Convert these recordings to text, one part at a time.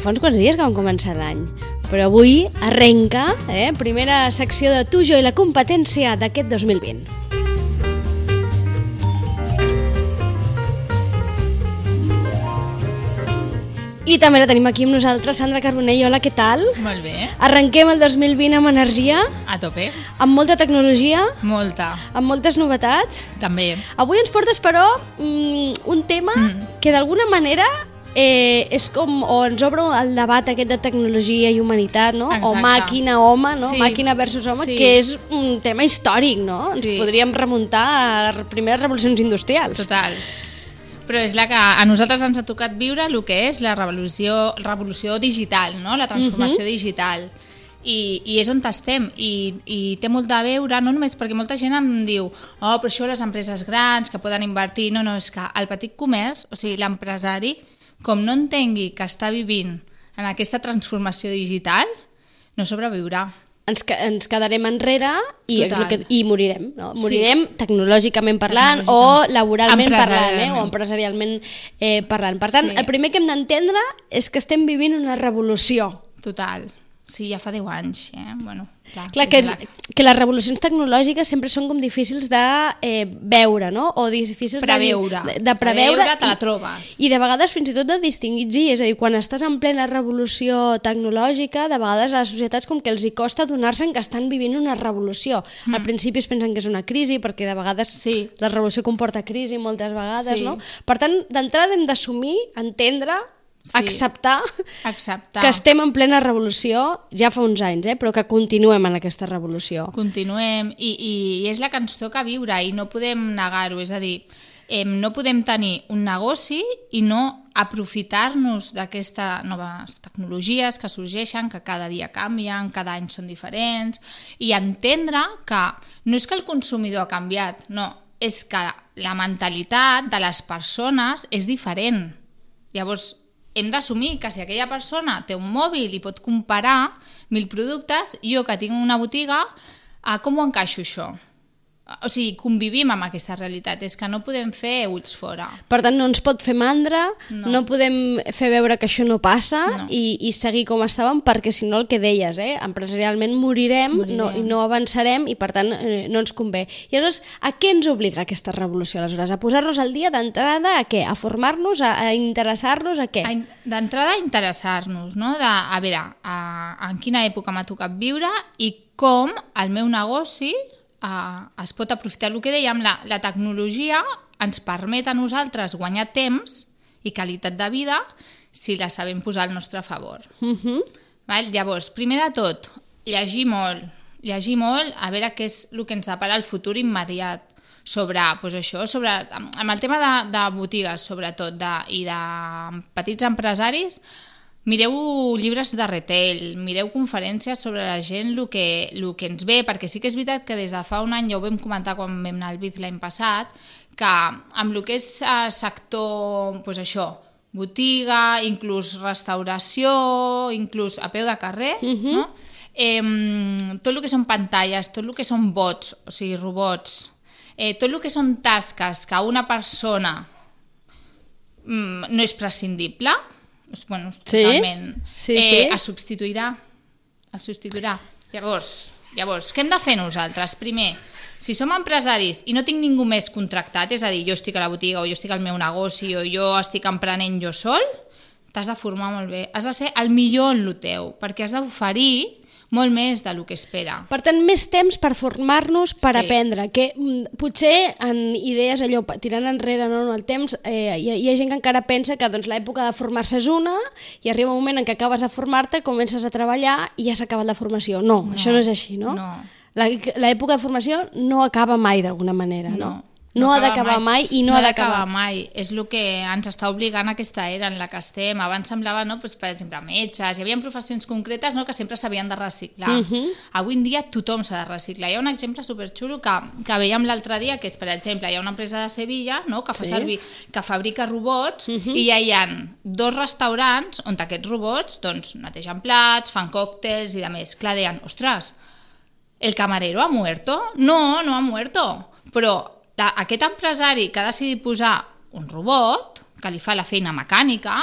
fa uns quants dies que vam començar l'any. Però avui arrenca, eh? primera secció de Tu, jo i la competència d'aquest 2020. I també la tenim aquí amb nosaltres, Sandra Carbonell. Hola, què tal? Molt bé. Arrenquem el 2020 amb energia, A tope. amb molta tecnologia, Molta. amb moltes novetats. També. Avui ens portes, però, mm, un tema Mm. que d'alguna manera eh, és com, o ens obre el debat aquest de tecnologia i humanitat, no? O Exacte. màquina-home, no? Sí. Màquina versus home, Sí. que és un tema històric, no? Ens Sí. podríem remuntar a les primeres revolucions industrials. Total. Però és la que a nosaltres ens ha tocat viure el que és la revolució, revolució digital, no? la transformació digital. I, I és on estem I, i té molt de veure, no només perquè molta gent em diu oh, però això les empreses grans que poden invertir no, no, és que el petit comerç, o sigui, l'empresari com no entengui que està vivint en aquesta transformació digital no sobreviurà Ens, que- ens quedarem enrere i, que, i morirem. No? Sí. Morirem tecnològicament parlant o Tecnològicament. laboralment parlant, eh? O empresarialment eh, parlant. Per tant, Sí. el primer que hem d'entendre és que estem vivint una revolució. total Sí, ja fa 10 anys, eh? Bueno, clar, Clar, que, és, que les revolucions tecnològiques sempre són com difícils de eh, veure, no? O difícils Preveure. de, de, de preveure. Preveure te la trobes. I de vegades fins i tot de distingir. És a dir, quan estàs en plena revolució tecnològica, de vegades a les societats com que els hi costa donar-se que estan vivint una revolució. Mm. Al principi es pensen que és una crisi, perquè de vegades Sí. la revolució comporta crisi moltes vegades, Sí. no? Per tant, d'entrada hem d'assumir, entendre, Sí. acceptar acceptar. que estem en plena revolució ja fa uns anys, eh? però que continuem en aquesta revolució. Continuem, i, i, i és la que ens toca viure i no podem negar-ho, és a dir, eh, no podem tenir un negoci i no aprofitar-nos d'aquestes noves tecnologies que sorgeixen, que cada dia canvien, cada any són diferents, i entendre que no és que el consumidor ha canviat, no, és que la mentalitat de les persones és diferent. Llavors, hem d'assumir que si aquella persona té un mòbil i pot comparar mil productes, jo que tinc una botiga, ah, com ho encaixo això? O sigui, convivim amb aquesta realitat, és que no podem fer ulls fora. Per tant, no ens pot fer mandra, no, No. podem fer veure que això no passa No. i, i seguir com estàvem, perquè si no el que deies, eh? empresarialment morirem, Morirem. No, i no avançarem i per tant eh, no ens convé. I aleshores, a què ens obliga aquesta revolució aleshores? A posar-nos al dia d'entrada a què? A formar-nos, a, a interessar-nos, a què? A in- D'entrada, interessar-nos, no? De, a veure, a, en quina època m'ha tocat viure i com el meu negoci a, es pot aprofitar. El que dèiem, la, la tecnologia ens permet a nosaltres guanyar temps i qualitat de vida si la sabem posar al nostre favor. Uh -huh. Val? Llavors, primer de tot, llegir molt, llegir molt, a veure què és el que ens depara el futur immediat sobre, doncs això, sobre, amb el tema de, de botigues, sobretot, de, i de petits empresaris, mireu llibres de retail, mireu conferències sobre la gent, el que, el que ens ve, perquè sí que és veritat que des de fa un any, ja ho vam comentar quan vam anar al BID l'any passat, que amb el que és eh, sector, doncs això, botiga, inclús restauració, inclús a peu de carrer, uh -huh. no? Eh, tot el que són pantalles, tot el que són bots, o sigui, robots, eh, tot el que són tasques que una persona mm, no és prescindible, bueno, Sí? totalment, Sí, eh, sí. es substituirà. Es substituirà. Llavors, llavors, què hem de fer nosaltres? Primer, si som empresaris i no tinc ningú més contractat, és a dir, jo estic a la botiga o jo estic al meu negoci o jo estic emprenent jo sol, t'has de formar molt bé. Has de ser el millor en lo teu, perquè has d'oferir molt més del que espera. Per tant, més temps per formar-nos, per Sí. aprendre, que mm, potser en idees allò, tirant enrere no, en el temps, eh, hi, ha, hi ha gent que encara pensa que doncs, l'època de formar-se és una i arriba un moment en què acabes de formar-te, comences a treballar i ja s'ha acabat la formació. No, no, això no és així, no? no. La- L'època de formació no acaba mai d'alguna manera, no? No, No, ha acaba d'acabar mai. i no, ha d'acabar mai. És el que ens està obligant aquesta era en la que estem. Abans semblava, no, doncs, per exemple, metges, hi havia professions concretes no, que sempre s'havien de reciclar. Uh Mhm. -huh. Avui en dia tothom s'ha de reciclar. Hi ha un exemple superxulo que, que veiem l'altre dia, que és, per exemple, hi ha una empresa de Sevilla no, que fa Sí. servir, que fabrica robots uh -huh. i ja hi ha dos restaurants on aquests robots doncs, netegen plats, fan còctels i de més. Clar, deien, ostres, ¿El camarero ha muerto? No, no ha muerto. Però la, aquest empresari que ha decidit posar un robot que li fa la feina mecànica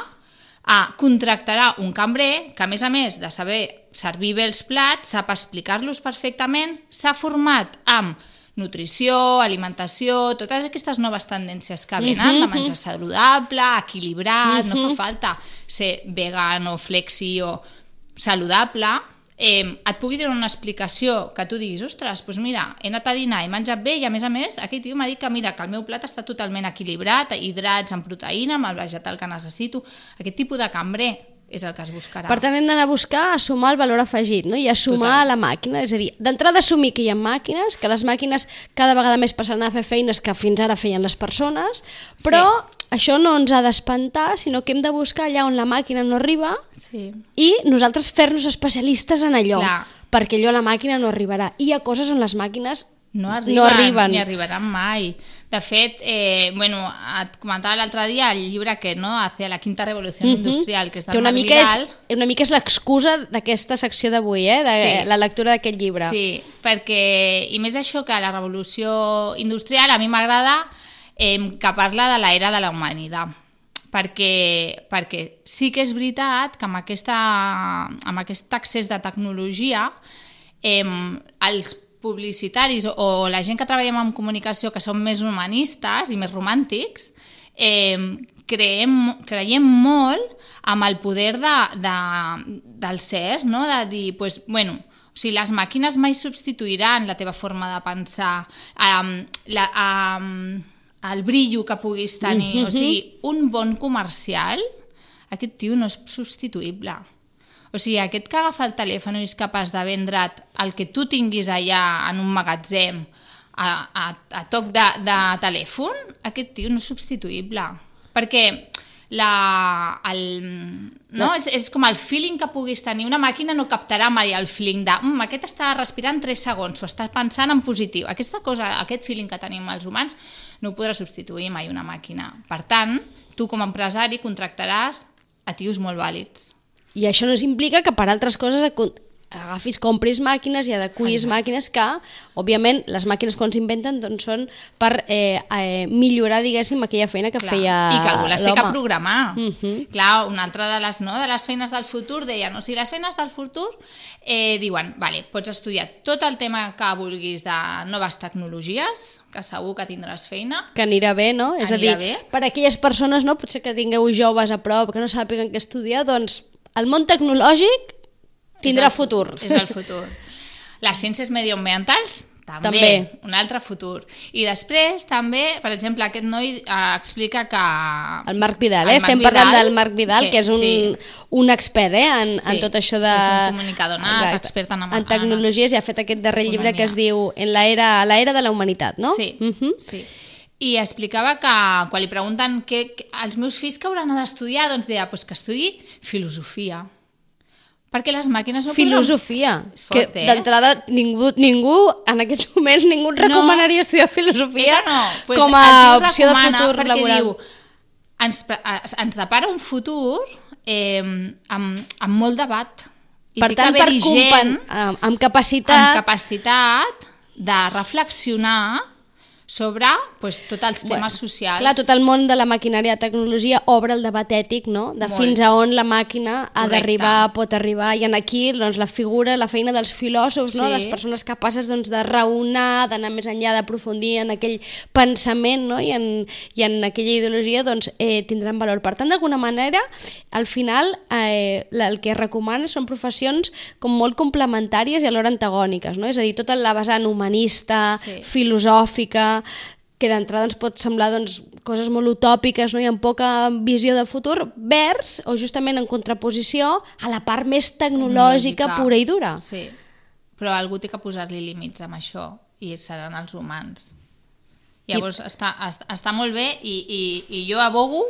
Ah, contractarà un cambrer que, a més a més de saber servir bé els plats, sap explicar-los perfectament, s'ha format amb nutrició, alimentació, totes aquestes noves tendències que venen, de menjar saludable, equilibrat, no fa falta ser vegano, flexi o saludable, eh, et pugui donar una explicació que tu diguis, ostres, doncs mira, he anat a dinar, he menjat bé i a més a més aquell tio m'ha dit que mira, que el meu plat està totalment equilibrat, hidrats amb proteïna, amb el vegetal que necessito. Aquest tipus de cambrer és el que es buscarà. Per tant, hem d'anar a buscar a sumar el valor afegit no? i a sumar Total. a la màquina. És a dir, d'entrada assumir que hi ha màquines, que les màquines cada vegada més passaran a fer feines que fins ara feien les persones, però això no ens ha d'espantar, sinó que hem de buscar allà on la màquina no arriba Sí. i nosaltres fer-nos especialistes en allò, Clar. perquè allò a la màquina no arribarà. I hi ha coses on les màquines No arriben, no arriben. ni arribaran mai. De fet, eh, bueno, et comentava l'altre dia el llibre aquest, no?, Hacia la quinta revolució industrial, que és que una mica és, Vidal. una mica és l'excusa d'aquesta secció d'avui, eh? de Sí. la lectura d'aquest llibre. Sí, perquè, i més això que la revolució industrial, a mi m'agrada eh, que parla de l'era de la humanitat perquè, perquè sí que és veritat que amb, aquesta, amb aquest accés de tecnologia eh, els publicitaris o, o la gent que treballem en comunicació que són més humanistes i més romàntics eh, creiem, creiem molt amb el poder de, de, del ser, no? de dir, pues, bueno, o sigui, les màquines mai substituiran la teva forma de pensar, um, la, um, el brillo que puguis tenir. O sigui, un bon comercial, aquest tio no és substituïble. O sigui, aquest que agafa el telèfon i és capaç de vendre't el que tu tinguis allà en un magatzem a, a, a toc de, de telèfon, aquest tio no és substituïble. Perquè la, el, no? És, és com el feeling que puguis tenir. Una màquina no captarà mai el feeling de mm, aquest està respirant 3 segons o està pensant en positiu. Aquesta cosa, aquest feeling que tenim els humans no ho podrà substituir mai una màquina. Per tant, tu com a empresari contractaràs a tios molt vàlids. I això no implica que per altres coses agafis, compris màquines i adequis màquines que, òbviament, les màquines quan s'inventen doncs, són per eh, eh, millorar, diguéssim, aquella feina que Clar. feia I que algú les té que programar. Mhm. Clar, una altra de les, no, de les feines del futur deien, o sigui, les feines del futur eh, diuen, vale, pots estudiar tot el tema que vulguis de noves tecnologies, que segur que tindràs feina, que anirà bé, no? És a dir, Anirà bé. per aquelles persones, no, potser que tingueu joves a prop, que no sàpiguen què estudiar, doncs el món tecnològic tindrà és el, fu- futur. És el futur. Les ciències mediambientals, també, També. un altre futur. I després, també, per exemple, aquest noi eh, explica que... El Marc Vidal, El eh? Estem Marc parlant Vidal, del Marc Vidal, que, que és un, sí. un expert eh? en, Sí, en tot això de... és un comunicador nat, Exacte. expert en- en tecnologies i ha fet aquest darrer llibre que es diu En la era, la era de la humanitat, no? Sí, Mhm. sí. I explicava que quan li pregunten què, què, els meus fills que hauran d'estudiar, doncs deia pues que estudi filosofia. Perquè les màquines no Filosofia. És fort, que eh? d'entrada ningú, ningú, en aquests moments, ningú et recomanaria estudiar filosofia Ella no, pues com a opció de futur perquè laboral. Diu, ens, ens depara un futur eh, amb, amb molt debat. I per tant, que per compen, gent amb, amb capacitat, amb capacitat de reflexionar sobre pues, tots els temes Bueno, socials. Clar, tot el món de la maquinària de tecnologia obre el debat ètic, no? De Molt. fins a on la màquina ha d'arribar, pot arribar, i en aquí doncs, la figura, la feina dels filòsofs, no? Sí. les persones capaces doncs, de raonar, d'anar més enllà, d'aprofundir en aquell pensament no? I, en, i en aquella ideologia, doncs, eh, tindran valor. Per tant, d'alguna manera, al final, eh, el que es recomana són professions com molt complementàries i alhora antagòniques, no? És a dir, tota la vessant humanista, Sí. filosòfica, que d'entrada ens pot semblar doncs, coses molt utòpiques no? i amb poca visió de futur, vers o justament en contraposició a la part més tecnològica, Tecnològica. pura i dura. Sí, però algú té que posar-li límits amb això i seran els humans. Llavors està, està, està molt bé i, i, i jo abogo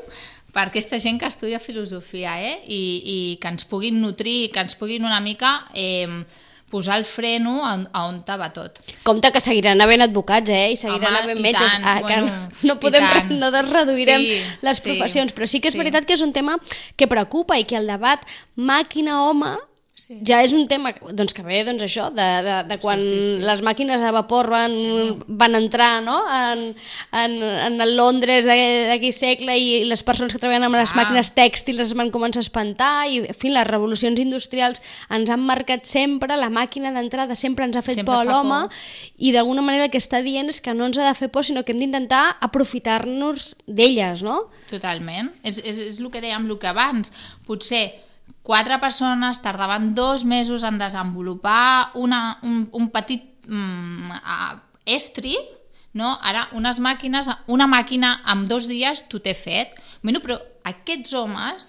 per aquesta gent que estudia filosofia eh? I, i que ens puguin nutrir, que ens puguin una mica eh, posar el freno a, a on va tot. Compte que seguiran havent advocats, eh? I seguiran Home, havent i metges. tant, ah, bueno, no podem, no reduirem Sí, les sí, professions, però sí que és sí. veritat que és un tema que preocupa i que el debat màquina-home Sí. ja és un tema doncs, que ve doncs, això, de, de, de quan sí, sí, sí. les màquines a vapor van, van entrar no? en, en, en el Londres d'aquell segle i les persones que treballen amb les Ah. màquines tèxtils es van començar a espantar i en fi, les revolucions industrials ens han marcat sempre, la màquina d'entrada sempre ens ha fet Sempre por a l'home i d'alguna manera el que està dient és que no ens ha de fer por sinó que hem d'intentar aprofitar-nos d'elles, no? Totalment. És, és, és el que dèiem, el que abans. Potser quatre persones tardaven dos mesos en desenvolupar una, un, un petit mm, estri, no? Ara, unes màquines, una màquina amb dos dies t'ho té fet. Bueno, però aquests homes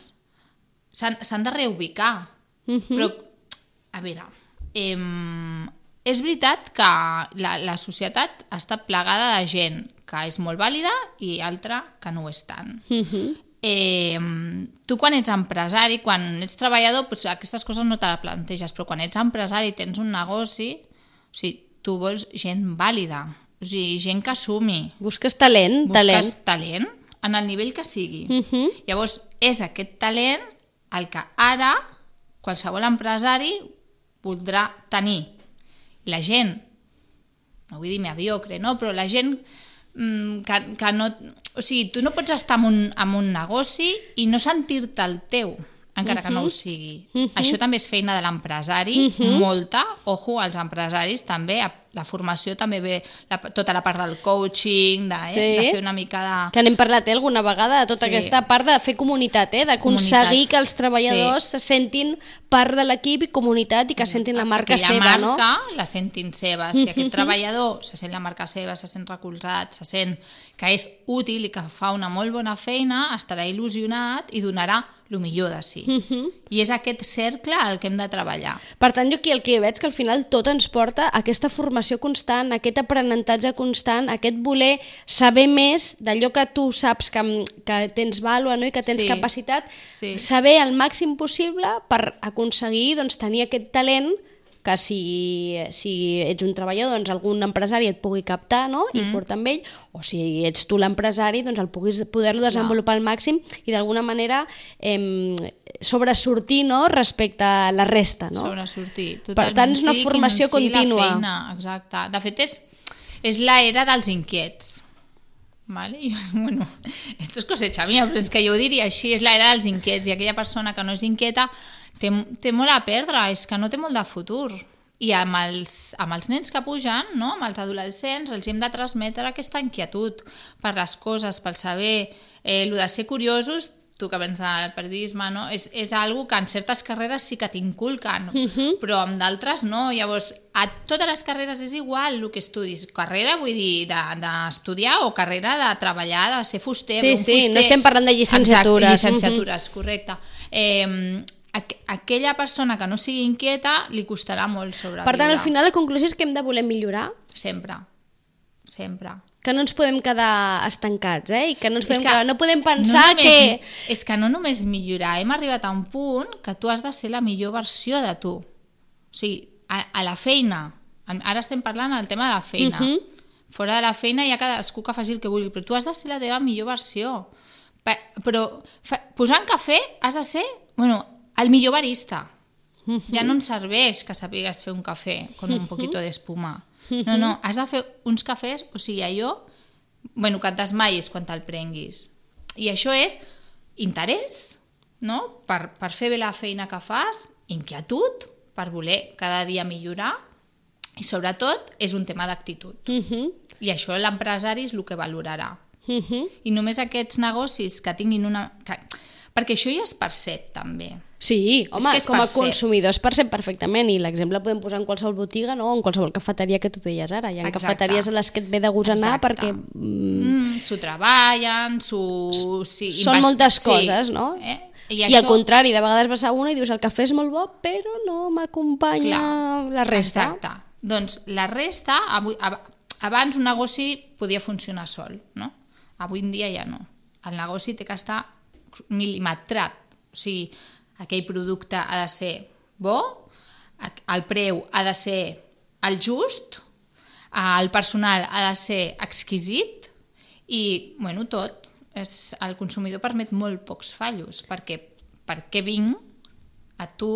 s'han de reubicar. Mhm. Però, a veure, em, és veritat que la, la societat està plegada de gent que és molt vàlida i altra que no ho és tant. Mhm. Eh, tu quan ets empresari, quan ets treballador, doncs aquestes coses no te la planteges, però quan ets empresari i tens un negoci, o sigui, tu vols gent vàlida, o sigui, gent que assumi, Busques talent, busques talent. talent. en el nivell que sigui. Mhm. Llavors, és aquest talent el que ara qualsevol empresari voldrà tenir. La gent, no vull dir mediocre, no? però la gent que, que no... O sigui, tu no pots estar en un, en un negoci i no sentir-te el teu, encara que no ho sigui. Això també és feina de l'empresari, molta. Ojo, als empresaris també, la formació també ve, la, tota la part del coaching, de, eh, Sí. de fer una mica de... Que n'hem parlat eh, alguna vegada de tota Sí. aquesta part de fer comunitat, eh? d'aconseguir que els treballadors se sentin part de l'equip i comunitat i que sentin la marca aquella seva, marca no? la sentin seva. Si aquest treballador se sent la marca seva, se sent recolzat, se sent que és útil i que fa una molt bona feina, estarà il·lusionat i donarà el millor de si. I és aquest cercle al que hem de treballar. Per tant, jo aquí el que veig que al final tot ens porta a aquesta formació constant, a aquest aprenentatge constant, a aquest voler saber més d'allò que tu saps que, que tens vàlua no? i que tens Sí. capacitat, Sí. saber el màxim possible per aconseguir doncs, tenir aquest talent que si, si ets un treballador, doncs algun empresari et pugui captar no? i Mm. portar amb ell, o si ets tu l'empresari, doncs el puguis poder-lo desenvolupar al màxim i d'alguna manera em, sobresortir no? respecte a la resta. No? Sobresortir. Per Totalment. tant, és una Sigui formació sigui contínua. La feina, exacte. De fet, és, és l'era dels inquiets. Vale? I, bueno, esto es cosecha mía, però és que jo ho diria així, és l'era dels inquiets i aquella persona que no és inquieta té, té molt a perdre, és que no té molt de futur. I amb els, amb els nens que pugen, no? amb els adolescents, els hem de transmetre aquesta inquietud per les coses, pel saber, eh, el de ser curiosos, tu que vens del periodisme, no? és, és algo que en certes carreres sí que t'inculquen, però amb d'altres no. Llavors, a totes les carreres és igual el que estudis. Carrera, vull dir, de- d'estudiar o carrera de treballar, de ser fuster. Sí, sí, fuster. no estem parlant de llicenciatures. Exacte, llicenciatures, correcte. Eh, aquella persona que no sigui inquieta li costarà molt sobreviure. Per tant, al final la conclusió és que hem de voler millorar, Sempre. Sempre. que no ens podem quedar estancats, eh? I que no ens És podem que quedar... No podem pensar no només, que... És que no només millorar, hem arribat a un punt que tu has de ser la millor versió de tu. O sigui, a, a la feina, ara estem parlant del tema de la feina, Mhm. fora de la feina hi ha cadascú que faci el que vulgui, però tu has de ser la teva millor versió. Però fa, posant cafè has de ser, bueno, el millor barista. Ja no ens serveix que sapigues fer un cafè con un poquito d'espuma. No, no, has de fer uns cafès, o sigui, allò, bueno, que et desmaies quan te'l prenguis. I això és interès, no?, per, per fer bé la feina que fas, inquietud, per voler cada dia millorar, i sobretot és un tema d'actitud. Mhm, I això l'empresari és el que valorarà. mhm. I només aquests negocis que tinguin una... Que... Perquè això ja es percep, també. Sí, home, que es com a percep. consumidor es percep perfectament i l'exemple podem posar en qualsevol botiga no? o en qualsevol cafeteria que tu deies ara. Hi ha Exacte. cafeteries a les que et ve de gust anar Exacte. perquè... Mm, Mm, s'ho treballen, s'ho... Sí, Són invest- moltes coses, no? Eh? I, I al contrari, de vegades vas a una i dius el cafè és molt bo, però no m'acompanya la resta. Exacte. Doncs la resta, avui, ab- abans un negoci podia funcionar sol, no? Avui en dia ja no. El negoci té que estar mil·limetrat. O sigui, aquell producte ha de ser bo, el preu ha de ser el just, el personal ha de ser exquisit i, bueno, tot. És, el consumidor permet molt pocs fallos perquè, perquè vinc a tu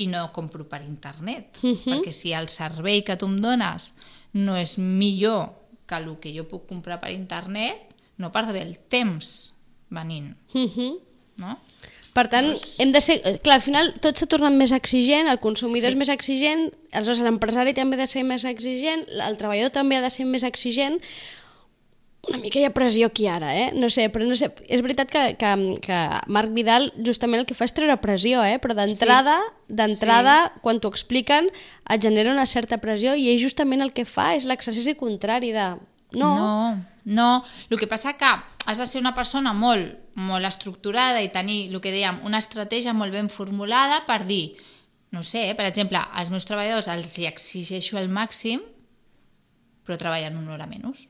i no compro per internet. Uh -huh. Perquè si el servei que tu em dones no és millor que el que jo puc comprar per internet, no perdré el temps venint. Uh -huh. No? Per tant, Doncs- hem de ser... Clar, al final tot s'ha tornat més exigent, el consumidor Sí. és més exigent, aleshores l'empresari també ha de ser més exigent, el treballador també ha de ser més exigent, una mica hi ha pressió aquí ara, eh? No sé, però no sé, és veritat que, que, que Marc Vidal justament el que fa és treure pressió, eh? Però d'entrada, d'entrada, quan t'ho expliquen, et genera una certa pressió i ell justament el que fa és l'exercici contrari de... No, No, no. El que passa que has de ser una persona molt, molt estructurada i tenir, el que dèiem, una estratègia molt ben formulada per dir, no sé, eh, per exemple, als meus treballadors els hi exigeixo el màxim, però treballen una hora menys,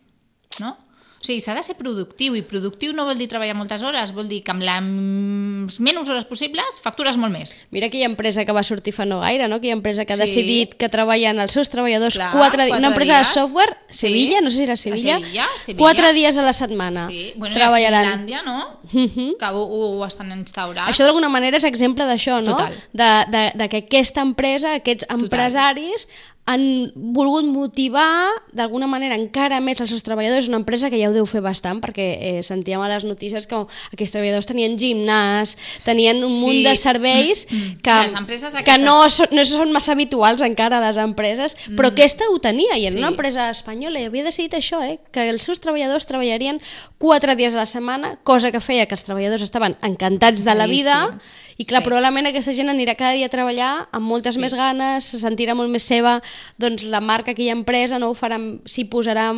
no? O sigui, s'ha de ser productiu, i productiu no vol dir treballar moltes hores, vol dir que amb les menys hores possibles factures molt més. Mira aquella empresa que va sortir fa no gaire, no? Aquella empresa que ha Sí. decidit que treballen els seus treballadors Clar, quatre, dies. quatre Una empresa dies. de software, Sí. Sevilla, no sé si era A Sevilla, Sevilla, Sevilla. quatre dies a la setmana Sí, bueno, treballaran. Finlàndia, no? Mhm. Que ho, ho, estan instaurant. Això d'alguna manera és exemple d'això, no? Total. De, de, de que aquesta empresa, aquests empresaris han volgut motivar d'alguna manera encara més els seus treballadors, una empresa que ja ho deu fer bastant perquè eh, sentíem a les notícies que aquests treballadors tenien gimnàs, tenien un Sí. munt de serveis que, Les empreses que aquestes- no, són, no són massa habituals encara a les empreses, però aquesta ho tenia i era Sí. una empresa espanyola i havia decidit això, eh, que els seus treballadors treballarien quatre dies a la setmana, cosa que feia que els treballadors estaven encantats de la vida Felicíssims. i clar, Sí. probablement aquesta gent anirà cada dia a treballar amb moltes Sí. més ganes, se sentirà molt més seva doncs la marca, aquella empresa, no ho farà, s'hi posarà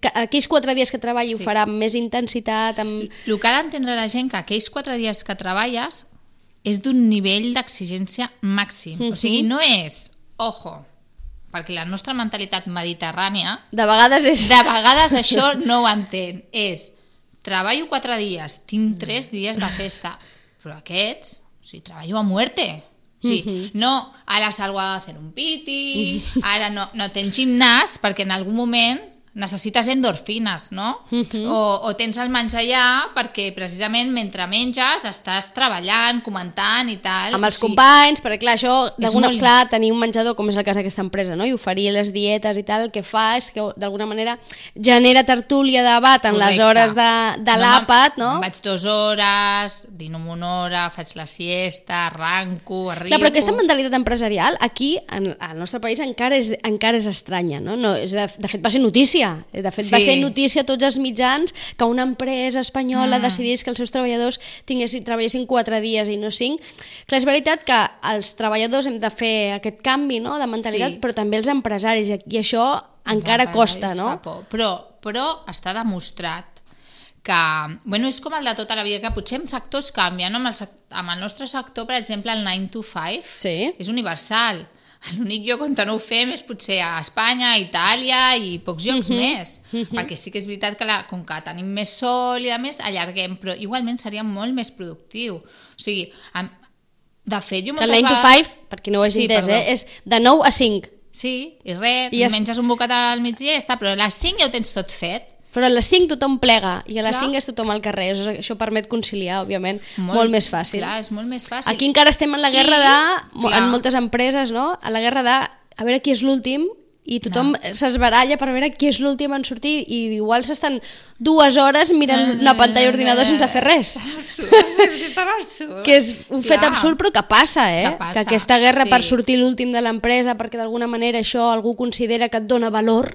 que aquells quatre dies que treballi Sí. ho farà amb més intensitat, amb... El que ha d'entendre la gent que aquells quatre dies que treballes és d'un nivell d'exigència màxim. O sigui, no és, ojo, perquè la nostra mentalitat mediterrània, De vegades és... de vegades això no ho entén. És, treballo quatre dies, tinc tres dies de festa, però aquests, o sigui, treballo a muerte. O sigui, no, ara salgo a hacer un piti, ara no, no tens gimnàs perquè en algun moment necessites endorfines, no? o, o tens el menjar allà perquè precisament mentre menges estàs treballant, comentant i tal. amb els sigui, companys, perquè clar, això, d'alguna molt- clar, tenir un menjador, com és el cas d'aquesta empresa, no? i oferir les dietes i tal, el que fa és que d'alguna manera genera tertúlia, debat en les Correcte. hores de, de No, l'àpat, no? Vaig dues hores, dino una hora, faig la siesta, arranco, arribo... Clar, però aquesta mentalitat empresarial aquí, en, al nostre país, encara és, encara és estranya, no? no és, de, de fet, va ser notícia. De fet, va Sí. ser notícia a tots els mitjans que una empresa espanyola mm. decidís que els seus treballadors tinguessin, treballessin quatre dies i no cinc. Clar, és veritat que els treballadors hem de fer aquest canvi no? de mentalitat, Sí. però també els empresaris, i- això encara Ja, costa, no? Però, però està demostrat que, bueno, és com el de tota la vida, que potser en sectors canvia, no? Amb el, amb el nostre sector, per exemple, el 9 to 5 Sí. és universal. L'únic lloc on no ho fem és potser a Espanya, a Itàlia i pocs llocs Mhm. més. Perquè sí que és veritat que la, com que tenim més sol i a més, allarguem, però igualment seria molt més productiu. O sigui, amb, de fet, jo Que el moltes 9 to vegades- 5, per qui no ho hagi Sí, entès, eh? és de 9 a 5. Sí, i res, I I es- menges un bocat al migdia i ja està, però a les 5 ja ho tens tot fet. Però a les 5 tothom plega i a les Clar. 5 és tothom al carrer. Això, això permet conciliar, òbviament, molt, molt més fàcil. Clar, és molt més fàcil. Aquí encara estem en la guerra I, de, clar. en moltes empreses, no? A la guerra de a veure qui és l'últim i tothom no. s'esbaralla per veure qui és l'últim en sortir i igual s'estan dues hores mirant una pantalla d'ordinador sense fer res. és que estan al sud. Que és un fet Clar. absurd però que passa, eh? Que passa, aquesta guerra sí. per sortir l'últim de l'empresa perquè d'alguna manera això algú considera que et dona valor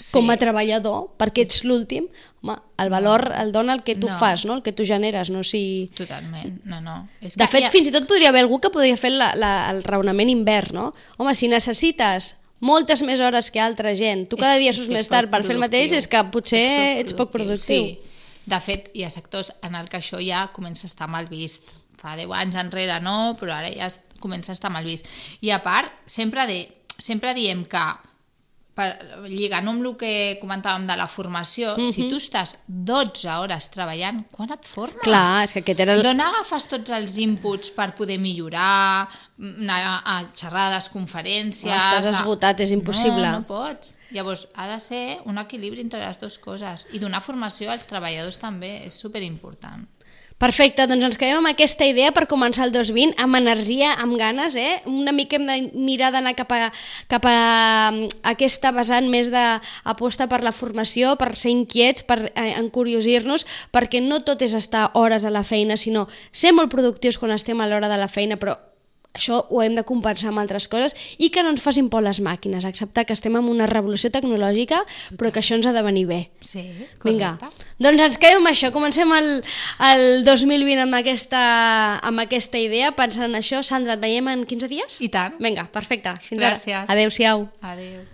Sí. com a treballador, perquè ets l'últim, home, el valor el dona el que tu No. fas, no? el que tu generes, no si... Totalment, no, no. És De que fet, hi ha- fins i tot podria haver algú que podria fer la, la, el raonament invers, no? Home, si necessites moltes més hores que altra gent, tu cada és- dia surts més ets tard poc per fer el mateix, productiu. és que potser ets poc productiu. Sí. De fet, hi ha sectors en el que això ja comença a estar mal vist. Fa 10 anys enrere no, però ara ja comença a estar mal vist. I a part, sempre, de, sempre diem que per, lligant amb el que comentàvem de la formació, Mhm. si tu estàs 12 hores treballant, quan et formes? Clar, és que aquest era el... D'on agafes tots els inputs per poder millorar, anar a xerrades, conferències... No, estàs esgotat, és impossible. No, no pots. Llavors, ha de ser un equilibri entre les dues coses. I donar formació als treballadors també és superimportant. Perfecte, doncs ens quedem amb aquesta idea per començar el 2020, amb energia, amb ganes, eh? Una mica hem de mirar d'anar cap, a, cap a aquesta vessant més d'aposta per la formació, per ser inquiets, per eh, encuriosir-nos, perquè no tot és estar hores a la feina, sinó ser molt productius quan estem a l'hora de la feina, però això ho hem de compensar amb altres coses i que no ens facin por les màquines, acceptar que estem en una revolució tecnològica, però que això ens ha de venir bé. Sí, Vinga, correcte. doncs ens quedem amb això. Comencem el, el 2020 amb aquesta, amb aquesta idea, pensant en això. Sandra, et veiem en 15 dies? I tant. Vinga, perfecte. Fins Gràcies. ara. Adéu-siau. Adéu.